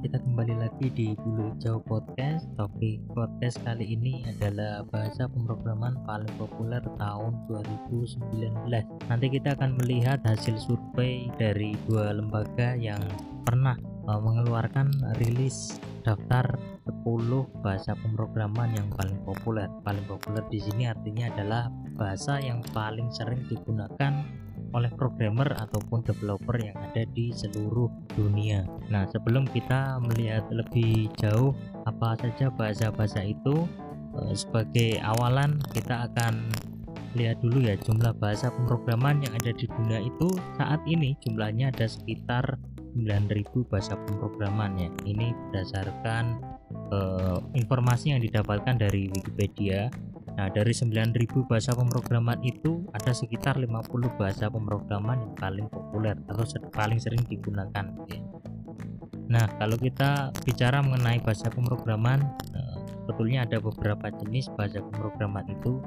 kita kembali lagi di Bulu Hijau Podcast. Topik podcast kali ini adalah bahasa pemrograman paling populer tahun 2019. Nanti kita akan melihat hasil survei dari dua lembaga yang pernah uh, mengeluarkan rilis daftar 10 bahasa pemrograman yang paling populer. Paling populer di sini artinya adalah bahasa yang paling sering digunakan oleh programmer ataupun developer yang ada di seluruh dunia. Nah, sebelum kita melihat lebih jauh apa saja bahasa-bahasa itu, eh, sebagai awalan kita akan lihat dulu ya jumlah bahasa pemrograman yang ada di dunia itu saat ini jumlahnya ada sekitar 9000 bahasa pemrograman ya. Ini berdasarkan uh, informasi yang didapatkan dari Wikipedia Nah, dari 9000 bahasa pemrograman itu ada sekitar 50 bahasa pemrograman yang paling populer atau paling sering digunakan. Nah, kalau kita bicara mengenai bahasa pemrograman, eh, sebetulnya ada beberapa jenis bahasa pemrograman itu.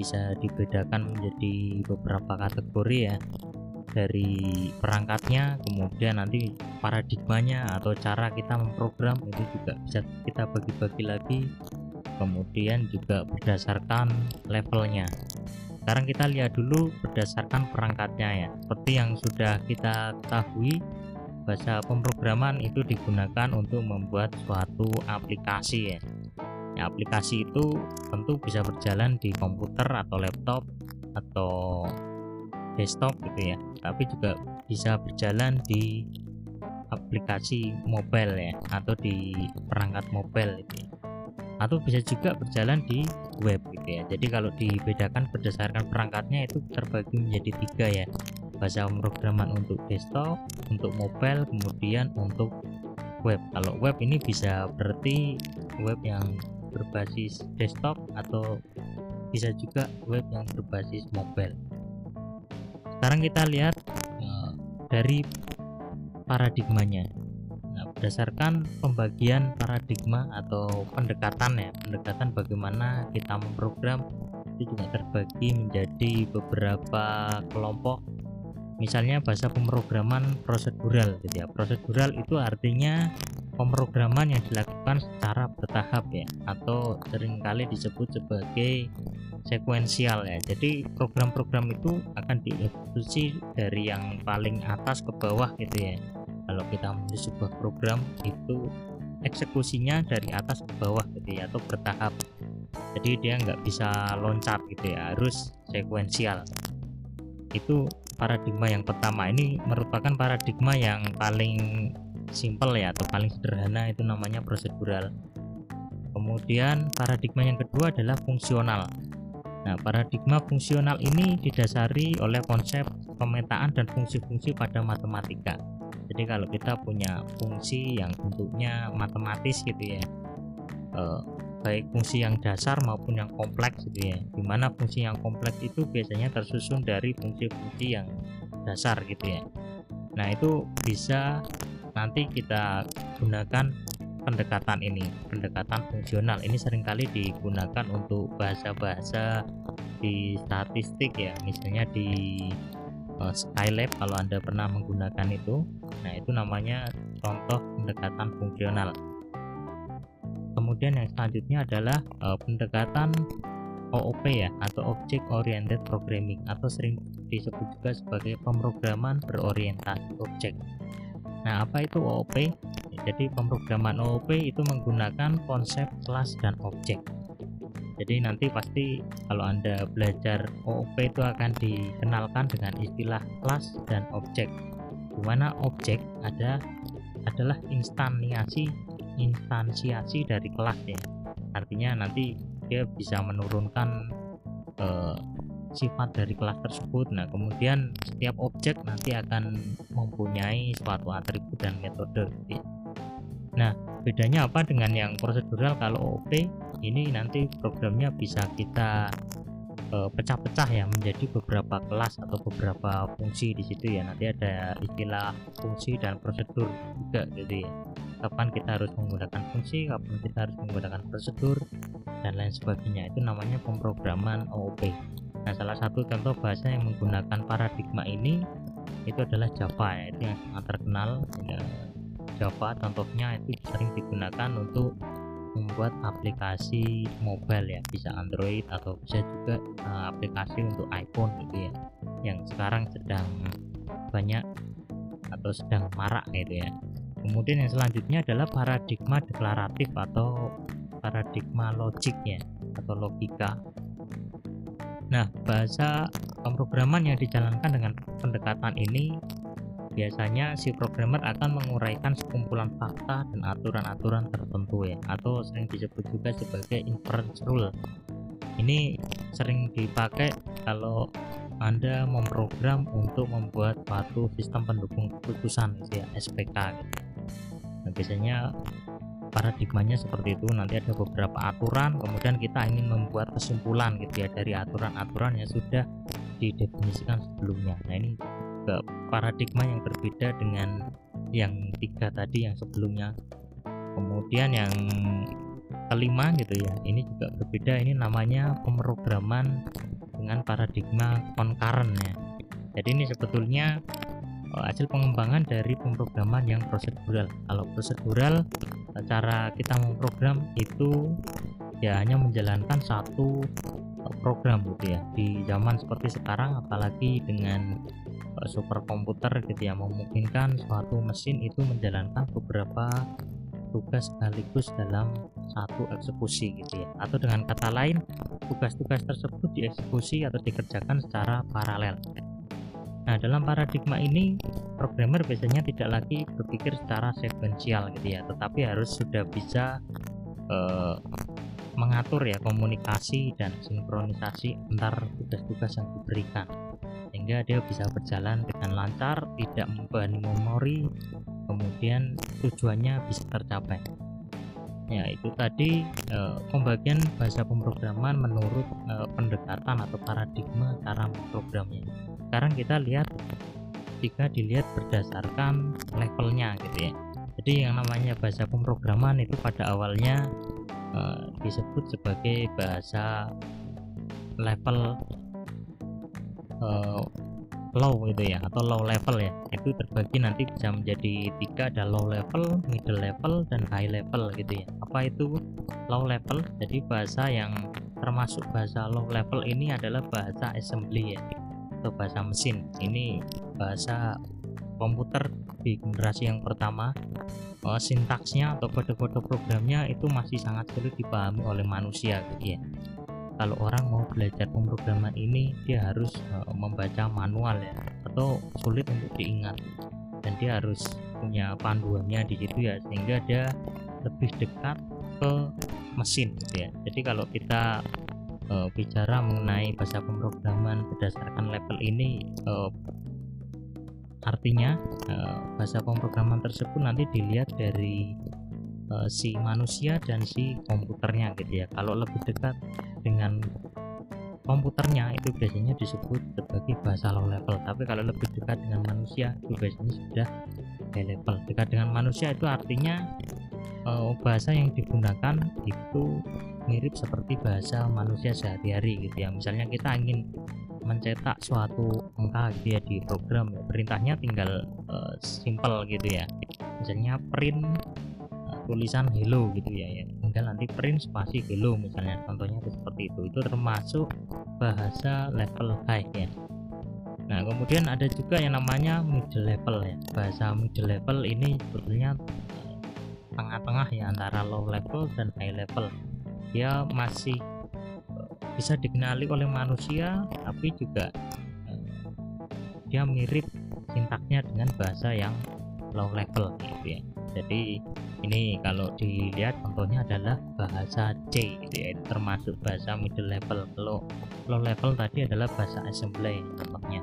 Bisa dibedakan menjadi beberapa kategori ya. Dari perangkatnya kemudian nanti paradigmanya atau cara kita memprogram itu juga bisa kita bagi-bagi lagi kemudian juga berdasarkan levelnya. Sekarang kita lihat dulu berdasarkan perangkatnya ya. Seperti yang sudah kita ketahui bahasa pemrograman itu digunakan untuk membuat suatu aplikasi ya. ya aplikasi itu tentu bisa berjalan di komputer atau laptop atau desktop gitu ya. Tapi juga bisa berjalan di aplikasi mobile ya atau di perangkat mobile itu ya atau bisa juga berjalan di web gitu ya. Jadi kalau dibedakan berdasarkan perangkatnya itu terbagi menjadi tiga ya. Bahasa pemrograman untuk desktop untuk mobile kemudian untuk web. Kalau web ini bisa berarti web yang berbasis desktop atau bisa juga web yang berbasis mobile. Sekarang kita lihat uh, dari paradigmanya berdasarkan pembagian paradigma atau pendekatan ya pendekatan bagaimana kita memprogram itu juga terbagi menjadi beberapa kelompok. Misalnya bahasa pemrograman prosedural gitu ya. Prosedural itu artinya pemrograman yang dilakukan secara bertahap ya atau sering kali disebut sebagai sekuensial ya. Jadi program-program itu akan dieksekusi dari yang paling atas ke bawah gitu ya kalau kita menulis sebuah program itu eksekusinya dari atas ke bawah gitu ya atau bertahap. Jadi dia nggak bisa loncat gitu ya harus sekuensial. Itu paradigma yang pertama. Ini merupakan paradigma yang paling simple ya atau paling sederhana itu namanya prosedural. Kemudian paradigma yang kedua adalah fungsional. Nah, paradigma fungsional ini didasari oleh konsep pemetaan dan fungsi-fungsi pada matematika jadi kalau kita punya fungsi yang bentuknya matematis gitu ya eh, baik fungsi yang dasar maupun yang kompleks gitu ya di mana fungsi yang kompleks itu biasanya tersusun dari fungsi-fungsi yang dasar gitu ya. Nah itu bisa nanti kita gunakan pendekatan ini pendekatan fungsional. Ini sering kali digunakan untuk bahasa-bahasa di statistik ya misalnya di uh, Skylab kalau Anda pernah menggunakan itu. Nah, itu namanya contoh pendekatan fungsional. Kemudian yang selanjutnya adalah uh, pendekatan OOP ya atau Object Oriented Programming atau sering disebut juga sebagai pemrograman berorientasi objek. Nah, apa itu OOP? Jadi pemrograman OOP itu menggunakan konsep kelas dan objek jadi nanti pasti kalau anda belajar OOP itu akan dikenalkan dengan istilah kelas dan objek. Di mana objek ada adalah instansiasi instansiasi dari kelas ya. Artinya nanti dia bisa menurunkan eh, sifat dari kelas tersebut. Nah kemudian setiap objek nanti akan mempunyai suatu atribut dan metode nah bedanya apa dengan yang prosedural? Kalau OP ini nanti programnya bisa kita eh, pecah-pecah ya menjadi beberapa kelas atau beberapa fungsi di situ ya. Nanti ada istilah fungsi dan prosedur juga jadi kapan kita harus menggunakan fungsi kapan kita harus menggunakan prosedur dan lain sebagainya. Itu namanya pemrograman OOP nah salah satu contoh bahasa yang menggunakan paradigma ini itu adalah Java ya. Itu yang sangat terkenal. Ya, Java contohnya itu sering digunakan untuk membuat aplikasi mobile ya bisa Android atau bisa juga uh, aplikasi untuk iPhone gitu ya yang sekarang sedang banyak atau sedang marak gitu ya. Kemudian yang selanjutnya adalah paradigma deklaratif atau paradigma logik ya atau logika. Nah bahasa pemrograman yang dijalankan dengan pendekatan ini biasanya si programmer akan menguraikan sekumpulan fakta dan aturan-aturan tertentu ya atau sering disebut juga sebagai inference rule. Ini sering dipakai kalau anda memprogram untuk membuat suatu sistem pendukung keputusan ya SPK gitu. nah, biasanya paradigmanya seperti itu. Nanti ada beberapa aturan kemudian kita ingin membuat kesimpulan gitu ya dari aturan-aturan yang sudah didefinisikan sebelumnya. Nah ini ke paradigma yang berbeda dengan yang tiga tadi yang sebelumnya. Kemudian yang kelima gitu ya ini juga berbeda. Ini namanya pemrograman dengan paradigma concurrent ya. Jadi ini sebetulnya eh, hasil pengembangan dari pemrograman yang prosedural. Kalau prosedural cara kita memprogram itu ya hanya menjalankan satu eh, program gitu ya. Di zaman seperti sekarang apalagi dengan superkomputer gitu ya. Memungkinkan suatu mesin itu menjalankan beberapa tugas sekaligus dalam satu eksekusi gitu ya. Atau dengan kata lain tugas-tugas tersebut dieksekusi atau dikerjakan secara paralel. Nah, dalam paradigma ini, programmer biasanya tidak lagi berpikir secara sekuensial gitu ya, tetapi harus sudah bisa eh, mengatur ya komunikasi dan sinkronisasi antar tugas-tugas yang diberikan sehingga dia bisa berjalan dengan lancar tidak membebani memori kemudian tujuannya bisa tercapai. Ya itu tadi eh, pembagian bahasa pemrograman menurut eh, pendekatan atau paradigma cara memprogramnya. Sekarang kita lihat jika dilihat berdasarkan levelnya gitu ya. Jadi yang namanya bahasa pemrograman itu pada awalnya eh, disebut sebagai bahasa level uh, low itu ya atau low level ya. Itu terbagi nanti bisa menjadi tiga ada low level middle level dan high level gitu ya. Apa itu low level? Jadi bahasa yang termasuk bahasa low level ini adalah bahasa assembly ya atau bahasa mesin. Ini bahasa komputer di generasi yang pertama. Uh, sintaksnya atau kode-kode programnya itu masih sangat sulit dipahami oleh manusia gitu ya kalau orang mau belajar pemrograman ini dia harus uh, membaca manual ya atau sulit untuk diingat. Dan dia harus punya panduannya di situ ya sehingga dia lebih dekat ke mesin gitu ya. Jadi kalau kita uh, bicara mengenai bahasa pemrograman berdasarkan level ini uh, artinya bahasa pemrograman tersebut nanti dilihat dari si manusia dan si komputernya gitu ya. Kalau lebih dekat dengan komputernya itu biasanya disebut sebagai bahasa low level. Tapi kalau lebih dekat dengan manusia itu biasanya sudah high level. Dekat dengan manusia itu artinya uh, bahasa yang digunakan itu mirip seperti bahasa manusia sehari-hari gitu ya. Misalnya kita ingin mencetak suatu angka gitu ya di program perintahnya tinggal uh, simple gitu ya. Misalnya print tulisan hello gitu ya, ya. Tinggal nanti print spasi hello misalnya. Contohnya itu seperti itu. Itu termasuk bahasa level high ya. Nah kemudian ada juga yang namanya middle level ya. Bahasa middle level ini sebetulnya tengah-tengah ya antara low level dan high level. Dia masih eh, bisa dikenali oleh manusia tapi juga eh, dia mirip sintaknya dengan bahasa yang low level gitu ya. Jadi ini kalau dilihat contohnya adalah bahasa C gitu ya. Termasuk bahasa middle level. Kalau low level tadi adalah bahasa assembly contohnya.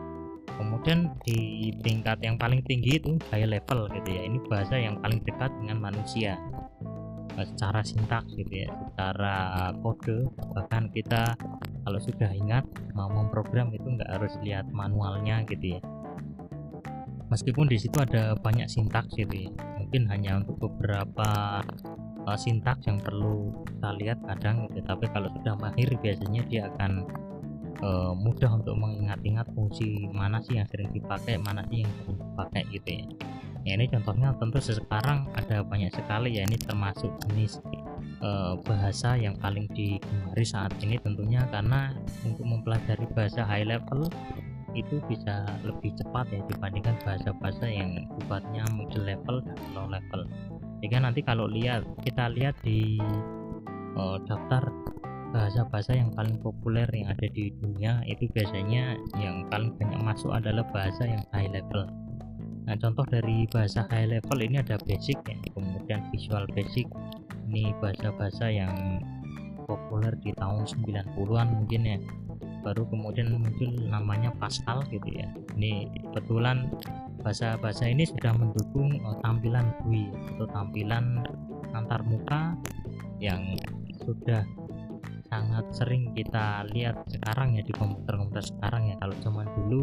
Kemudian di tingkat yang paling tinggi itu high level gitu ya. Ini bahasa yang paling dekat dengan manusia. Secara sintaks gitu ya. Secara kode bahkan kita kalau sudah ingat mau memprogram itu nggak harus lihat manualnya gitu ya. Meskipun di situ ada banyak sintaks gitu ya mungkin hanya untuk beberapa uh, sintaks yang perlu kita lihat kadang gitu. Tapi kalau sudah mahir biasanya dia akan uh, mudah untuk mengingat-ingat fungsi mana sih yang sering dipakai mana sih yang sering dipakai gitu ya. Ya ini contohnya tentu sekarang ada banyak sekali ya. Ini termasuk jenis uh, bahasa yang paling digemari saat ini tentunya. Karena untuk mempelajari bahasa high level itu bisa lebih cepat ya dibandingkan bahasa-bahasa yang sifatnya middle level dan low level jika nanti kalau lihat kita lihat di uh, daftar bahasa-bahasa yang paling populer yang ada di dunia itu biasanya yang paling banyak masuk adalah bahasa yang high level Nah, contoh dari bahasa high level ini ada basic ya, kemudian visual basic. Ini bahasa-bahasa yang populer di tahun 90-an mungkin ya. Baru kemudian muncul namanya Pascal gitu ya. Ini kebetulan bahasa-bahasa ini sudah mendukung uh, tampilan GUI atau tampilan antar muka yang sudah sangat sering kita lihat sekarang ya di komputer-komputer sekarang ya. Kalau zaman dulu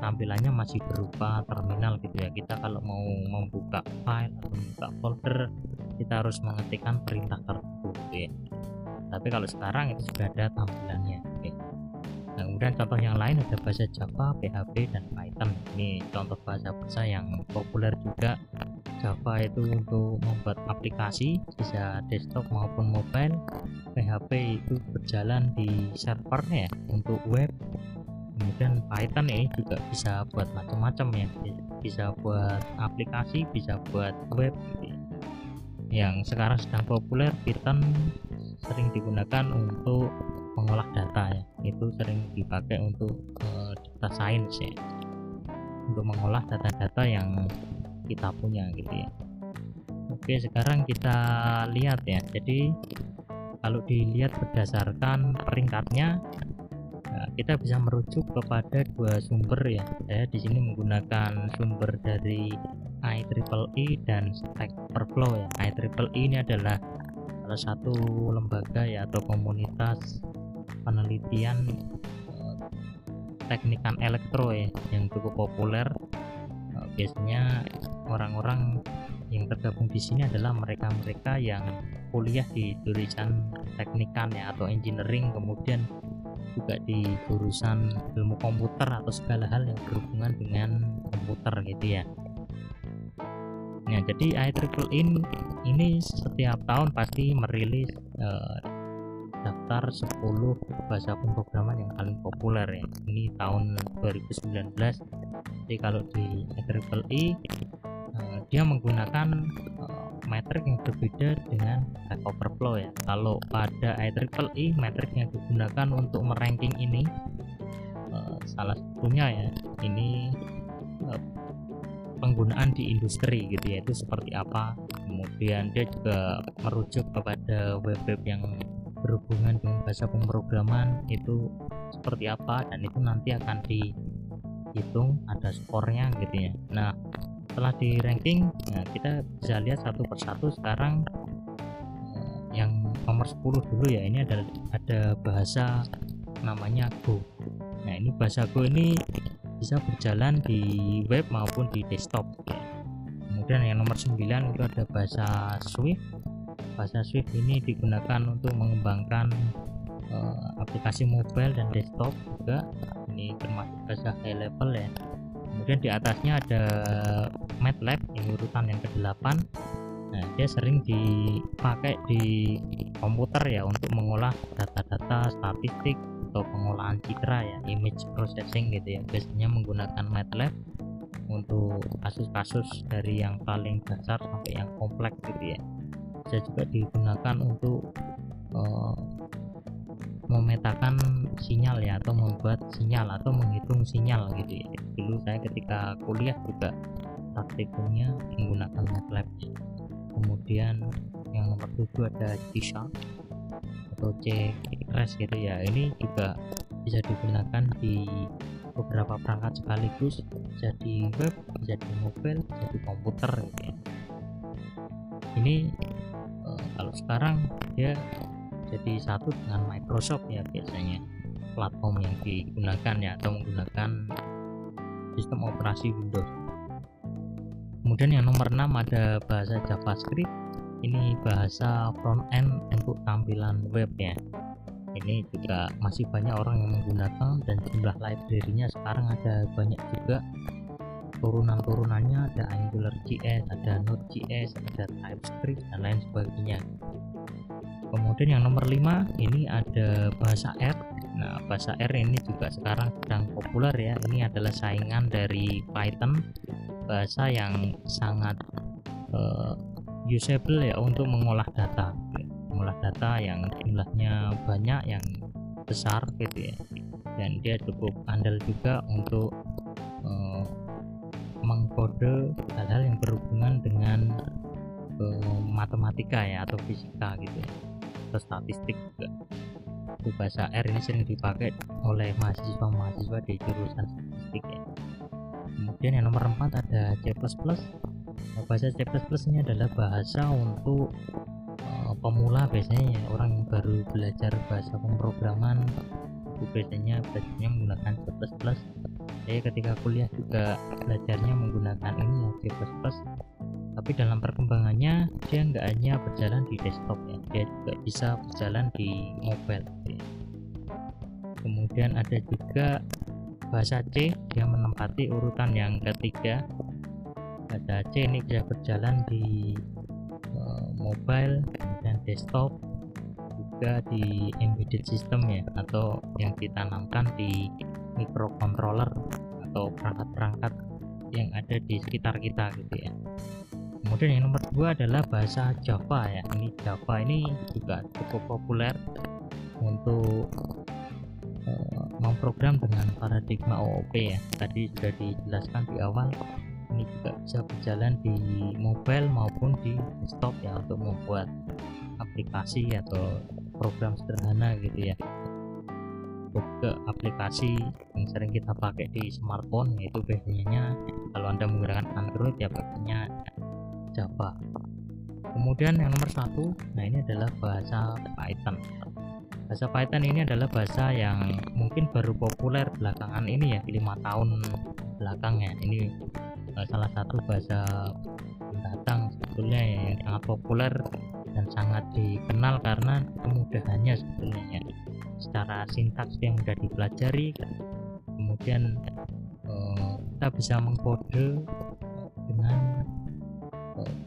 tampilannya masih berupa terminal gitu ya. Kita kalau mau membuka file atau membuka folder kita harus mengetikkan perintah tertentu gitu ya tapi kalau sekarang itu sudah ada tampilannya kemudian contoh yang lain ada bahasa Java, PHP, dan Python. Ini contoh bahasa-bahasa yang populer juga. Java itu untuk membuat aplikasi bisa desktop maupun mobile. PHP itu berjalan di servernya ya, untuk web. Kemudian Python ini juga bisa buat macam-macam ya. Bisa buat aplikasi bisa buat web gitu ya. yang sekarang sedang populer Python sering digunakan untuk mengolah data ya itu sering dipakai untuk uh, data science ya untuk mengolah data-data yang kita punya gitu ya oke sekarang kita lihat ya jadi kalau dilihat berdasarkan peringkatnya Nah, kita bisa merujuk kepada dua sumber ya. Saya di sini menggunakan sumber dari IEEE dan Stack Overflow ya. IEEE ini adalah salah satu lembaga ya atau komunitas penelitian teknikan elektro ya yang cukup populer. Eh, biasanya orang-orang yang tergabung di sini adalah mereka-mereka yang kuliah di jurusan teknikan ya atau engineering kemudian juga di jurusan ilmu komputer atau segala hal yang berhubungan dengan komputer gitu ya Nah, jadi IEEE ini, setiap tahun pasti merilis eh, daftar 10 bahasa pemrograman yang paling populer ya. Ini tahun 2019. Jadi kalau di IEEE eh, dia menggunakan eh, metrik yang berbeda dengan Stack Overflow ya kalau pada IEEE metrik yang digunakan untuk meranking ini uh, salah satunya ya ini uh, penggunaan di industri gitu ya itu seperti apa kemudian dia juga merujuk kepada web-web yang berhubungan dengan bahasa pemrograman itu seperti apa dan itu nanti akan dihitung ada skornya gitu ya. Nah setelah di ranking ya kita bisa lihat satu persatu sekarang eh, yang nomor 10 dulu ya. Ini ada ada bahasa namanya Go. Nah ini bahasa Go ini bisa berjalan di web maupun di desktop. Kemudian yang nomor 9 itu ada bahasa Swift bahasa Swift ini digunakan untuk mengembangkan uh, aplikasi mobile dan desktop juga. Ini termasuk bahasa high level ya. Kemudian di atasnya ada MATLAB yang urutan yang ke-8 nah dia sering dipakai di komputer ya untuk mengolah data-data statistik atau pengolahan citra ya image processing gitu ya. Biasanya menggunakan MATLAB untuk kasus-kasus dari yang paling dasar sampai yang kompleks gitu ya bisa juga digunakan untuk uh, memetakan sinyal ya atau membuat sinyal atau menghitung sinyal gitu ya. Dulu saya ketika kuliah juga praktikumnya menggunakan MATLAB. Kemudian yang nomor 7 ada C Sharp atau C Crash gitu ya. Ini juga bisa digunakan di beberapa perangkat sekaligus. Bisa di web bisa di mobile bisa di komputer gitu ya. ini sekarang dia jadi satu dengan Microsoft ya biasanya. Platform yang digunakan ya atau menggunakan sistem operasi Windows. Kemudian yang nomor 6 ada bahasa JavaScript. Ini bahasa front end untuk tampilan web ya. Ini juga masih banyak orang yang menggunakan dan jumlah library-nya sekarang ada banyak juga. Turunan-turunannya ada Angular JS, ada Node.js, ada TypeScript dan lain sebagainya. Kemudian yang nomor 5 ini ada bahasa R. Nah, bahasa R ini juga sekarang sedang populer ya. Ini adalah saingan dari Python, bahasa yang sangat uh, usable ya untuk mengolah data. Mengolah data yang jumlahnya banyak yang besar gitu ya. Dan dia cukup andal juga untuk uh, mengkode hal-hal yang berhubungan dengan uh, matematika ya atau fisika gitu ya atau statistik juga. Itu bahasa R ini sering dipakai oleh mahasiswa-mahasiswa di jurusan statistik ya. Kemudian yang nomor 4 ada C++ nah, bahasa C++ ini adalah bahasa untuk uh, pemula biasanya ya. Orang yang baru belajar bahasa pemrograman itu biasanya belajarnya menggunakan C++ saya ketika kuliah juga belajarnya menggunakan ini ya C++ tapi dalam perkembangannya dia nggak hanya berjalan di desktop ya dia juga bisa berjalan di mobile ya. kemudian ada juga bahasa C dia menempati urutan yang ketiga bahasa C ini bisa berjalan di uh, mobile dan desktop juga di embedded system ya atau yang ditanamkan di microcontroller atau perangkat-perangkat yang ada di sekitar kita gitu ya kemudian yang nomor dua adalah bahasa Java ya. Ini Java ini juga cukup populer untuk uh, memprogram dengan paradigma OOP ya. Tadi sudah dijelaskan di awal ini juga bisa berjalan di mobile maupun di desktop ya untuk membuat aplikasi atau program sederhana gitu ya. Ke aplikasi yang sering kita pakai di smartphone yaitu biasanya kalau anda menggunakan Android ya pakainya Java. Kemudian yang nomor satu nah ini adalah bahasa Python. Bahasa Python ini adalah bahasa yang mungkin baru populer belakangan ini ya lima tahun belakangnya ini uh, salah satu bahasa pendatang sebetulnya ya, yang sangat populer dan sangat dikenal karena kemudahannya sebetulnya ya. Secara sintaks yang sudah dipelajari kemudian uh, kita bisa mengkode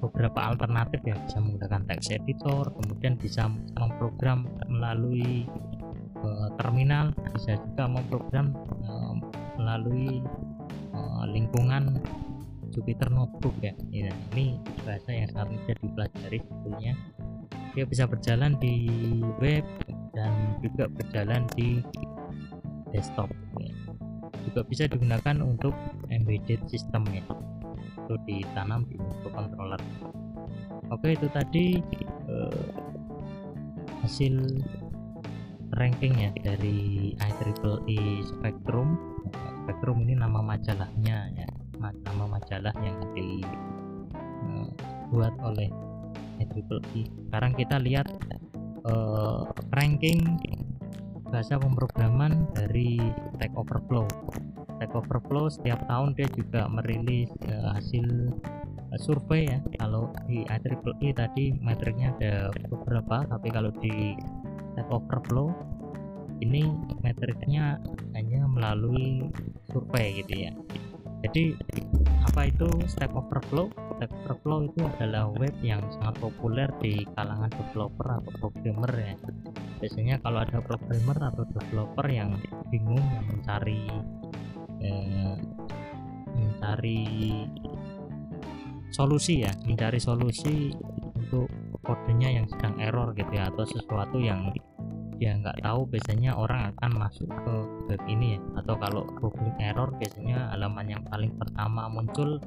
beberapa alternatif ya bisa menggunakan text editor kemudian bisa memprogram melalui uh, terminal bisa juga memprogram uh, melalui uh, lingkungan Jupyter Notebook ya. ya ini bahasa yang sangat mudah dipelajari sebetulnya dia bisa berjalan di web dan juga berjalan di desktop ya. juga bisa digunakan untuk embedded system ya itu ditanam di microcontroller oke itu tadi eh, hasil ranking ya dari IEEE Spectrum. Spectrum ini nama majalahnya ya nama majalah yang dibuat eh, oleh IEEE sekarang kita lihat uh, ranking bahasa pemrograman dari Stack Overflow. Stack Overflow setiap tahun dia juga merilis uh, hasil uh, survei ya. Kalau di IEEE tadi metriknya ada beberapa, tapi kalau di Stack Overflow ini metriknya hanya melalui survei gitu ya. Jadi apa itu Stack Overflow? Stack Overflow itu adalah web yang sangat populer di kalangan developer atau programmer ya. Biasanya kalau ada programmer atau developer yang bingung yang mencari eh, mencari solusi ya, mencari solusi untuk kodenya yang sedang error gitu ya atau sesuatu yang dia nggak tahu biasanya orang akan masuk ke web ini ya. Atau kalau googling error biasanya halaman yang paling pertama muncul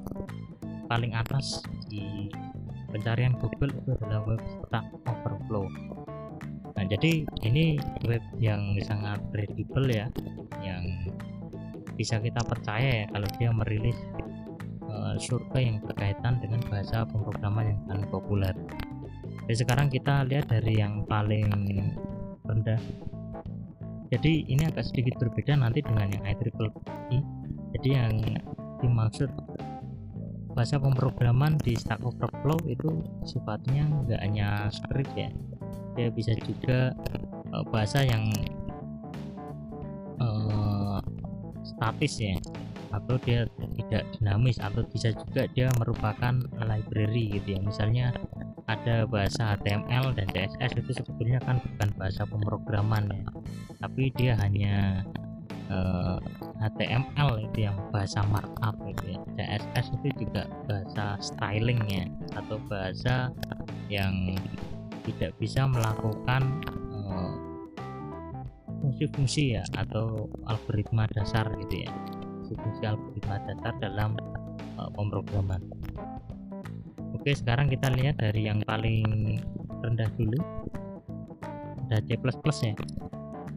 paling atas di pencarian Google itu adalah web Stack Overflow. Nah jadi ini web yang sangat kredibel ya yang bisa kita percaya ya kalau dia merilis uh, survei yang berkaitan dengan bahasa pemrograman yang paling populer. Jadi sekarang kita lihat dari yang paling rendah. Jadi ini agak sedikit berbeda nanti dengan yang IEEE jadi yang dimaksud bahasa pemrograman di Stack Overflow itu sifatnya nggak hanya script ya. Dia bisa juga uh, bahasa yang uh, statis ya. Atau dia tidak dinamis atau bisa juga dia merupakan library gitu ya. Misalnya ada bahasa HTML dan CSS itu sebetulnya kan bukan bahasa pemrograman ya. Tapi dia hanya uh, eh, HTML itu yang bahasa markup gitu ya. CSS itu juga bahasa styling ya atau bahasa yang tidak bisa melakukan uh, fungsi-fungsi ya atau algoritma dasar gitu ya? Fungsi-fungsi algoritma dasar dalam uh, pemrograman. Oke sekarang kita lihat dari yang paling rendah dulu. Ada C++ ya.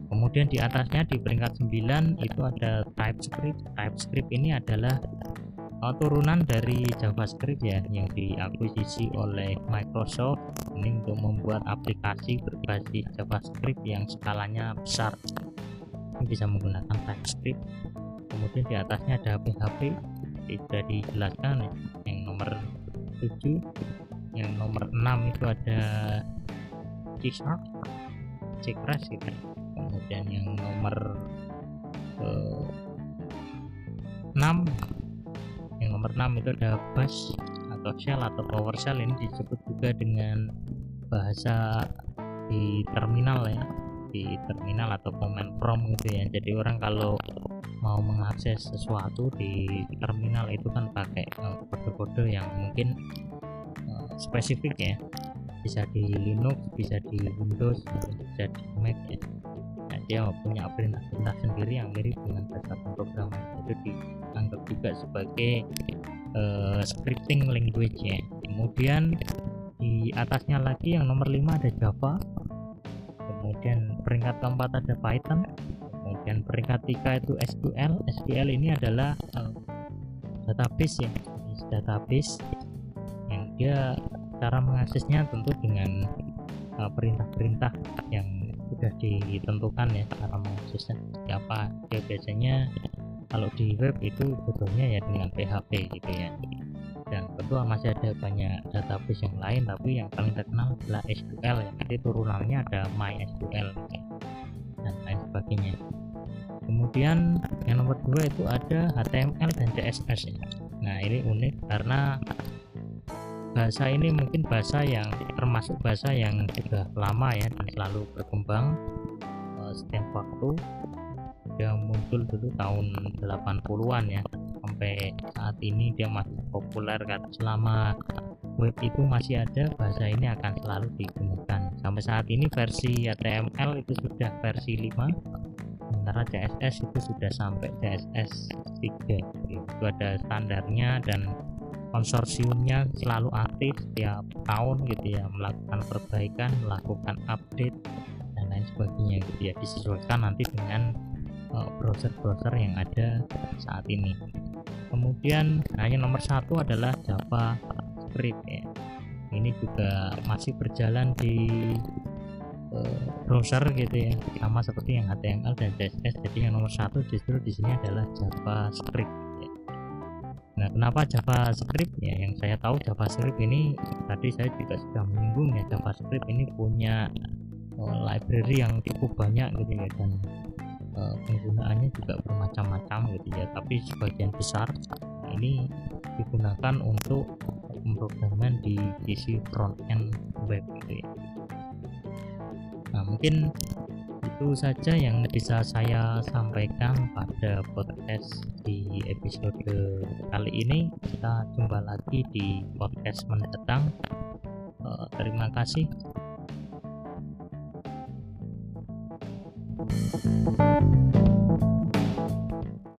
Kemudian di atasnya di peringkat 9 itu ada TypeScript. TypeScript ini adalah uh, turunan dari JavaScript ya yang diakuisisi oleh Microsoft ini untuk membuat aplikasi berbasis JavaScript yang skalanya besar. Ini bisa menggunakan TypeScript. Kemudian di atasnya ada PHP sudah dijelaskan ya. yang nomor 7 yang nomor 6 itu ada C Sharp C Crash gitu. Kemudian yang nomor yang nomor 6 itu ada bash atau shell atau PowerShell ini disebut juga dengan bahasa di terminal ya di terminal atau command prompt gitu ya. Jadi orang kalau mau mengakses sesuatu di terminal itu kan pakai eh, kode-kode uh, yang mungkin uh, spesifik ya. Bisa di Linux bisa di Windows bisa di Mac ya nah, dia punya perintah-perintah sendiri yang mirip dengan bahasa pemrograman itu dianggap juga sebagai uh, scripting language ya. Kemudian di atasnya lagi yang nomor 5 ada Java. Kemudian peringkat keempat ada Python. Kemudian peringkat tiga itu SQL SQL ini adalah uh, database ya. Database yang dia cara mengaksesnya tentu dengan eh, perintah-perintah uh, yang sudah ditentukan ya cara mengaksesnya siapa dia biasanya kalau di web itu betulnya ya dengan PHP gitu ya. Dan tentu masih ada banyak database yang lain tapi yang paling terkenal adalah SQL ya. Nanti turunannya ada MySQL dan lain sebagainya. Kemudian yang nomor dua itu ada HTML dan CSS ya. nah ini unik karena bahasa ini mungkin bahasa yang termasuk bahasa yang sudah lama ya dan selalu berkembang uh, setiap waktu. Yang muncul dulu tahun 80-an ya sampai saat ini dia masih populer karena selama web itu masih ada bahasa ini akan selalu digunakan. Sampai saat ini versi HTML itu sudah versi 5 sementara CSS itu sudah sampai CSS 3 itu ada standarnya dan konsorsiumnya selalu aktif setiap tahun gitu ya melakukan perbaikan melakukan update dan lain sebagainya gitu ya. Disesuaikan nanti dengan eh, browser-browser yang ada saat ini. Kemudian yang nomor satu adalah JavaScript ya. Ini juga masih berjalan di browser gitu ya sama seperti yang HTML dan CSS jadi yang nomor satu justru di sini adalah JavaScript. Nah kenapa JavaScript? Ya yang saya tahu JavaScript ini tadi saya juga sudah menyinggung ya JavaScript ini punya uh, library yang cukup banyak gitu ya dan uh, penggunaannya juga bermacam-macam gitu ya. Tapi sebagian besar ini digunakan untuk pemrograman di sisi front end web gitu ya. Nah mungkin itu saja yang bisa saya sampaikan pada podcast di episode kali ini. Kita jumpa lagi di podcast mendatang uh, terima kasih. Thank you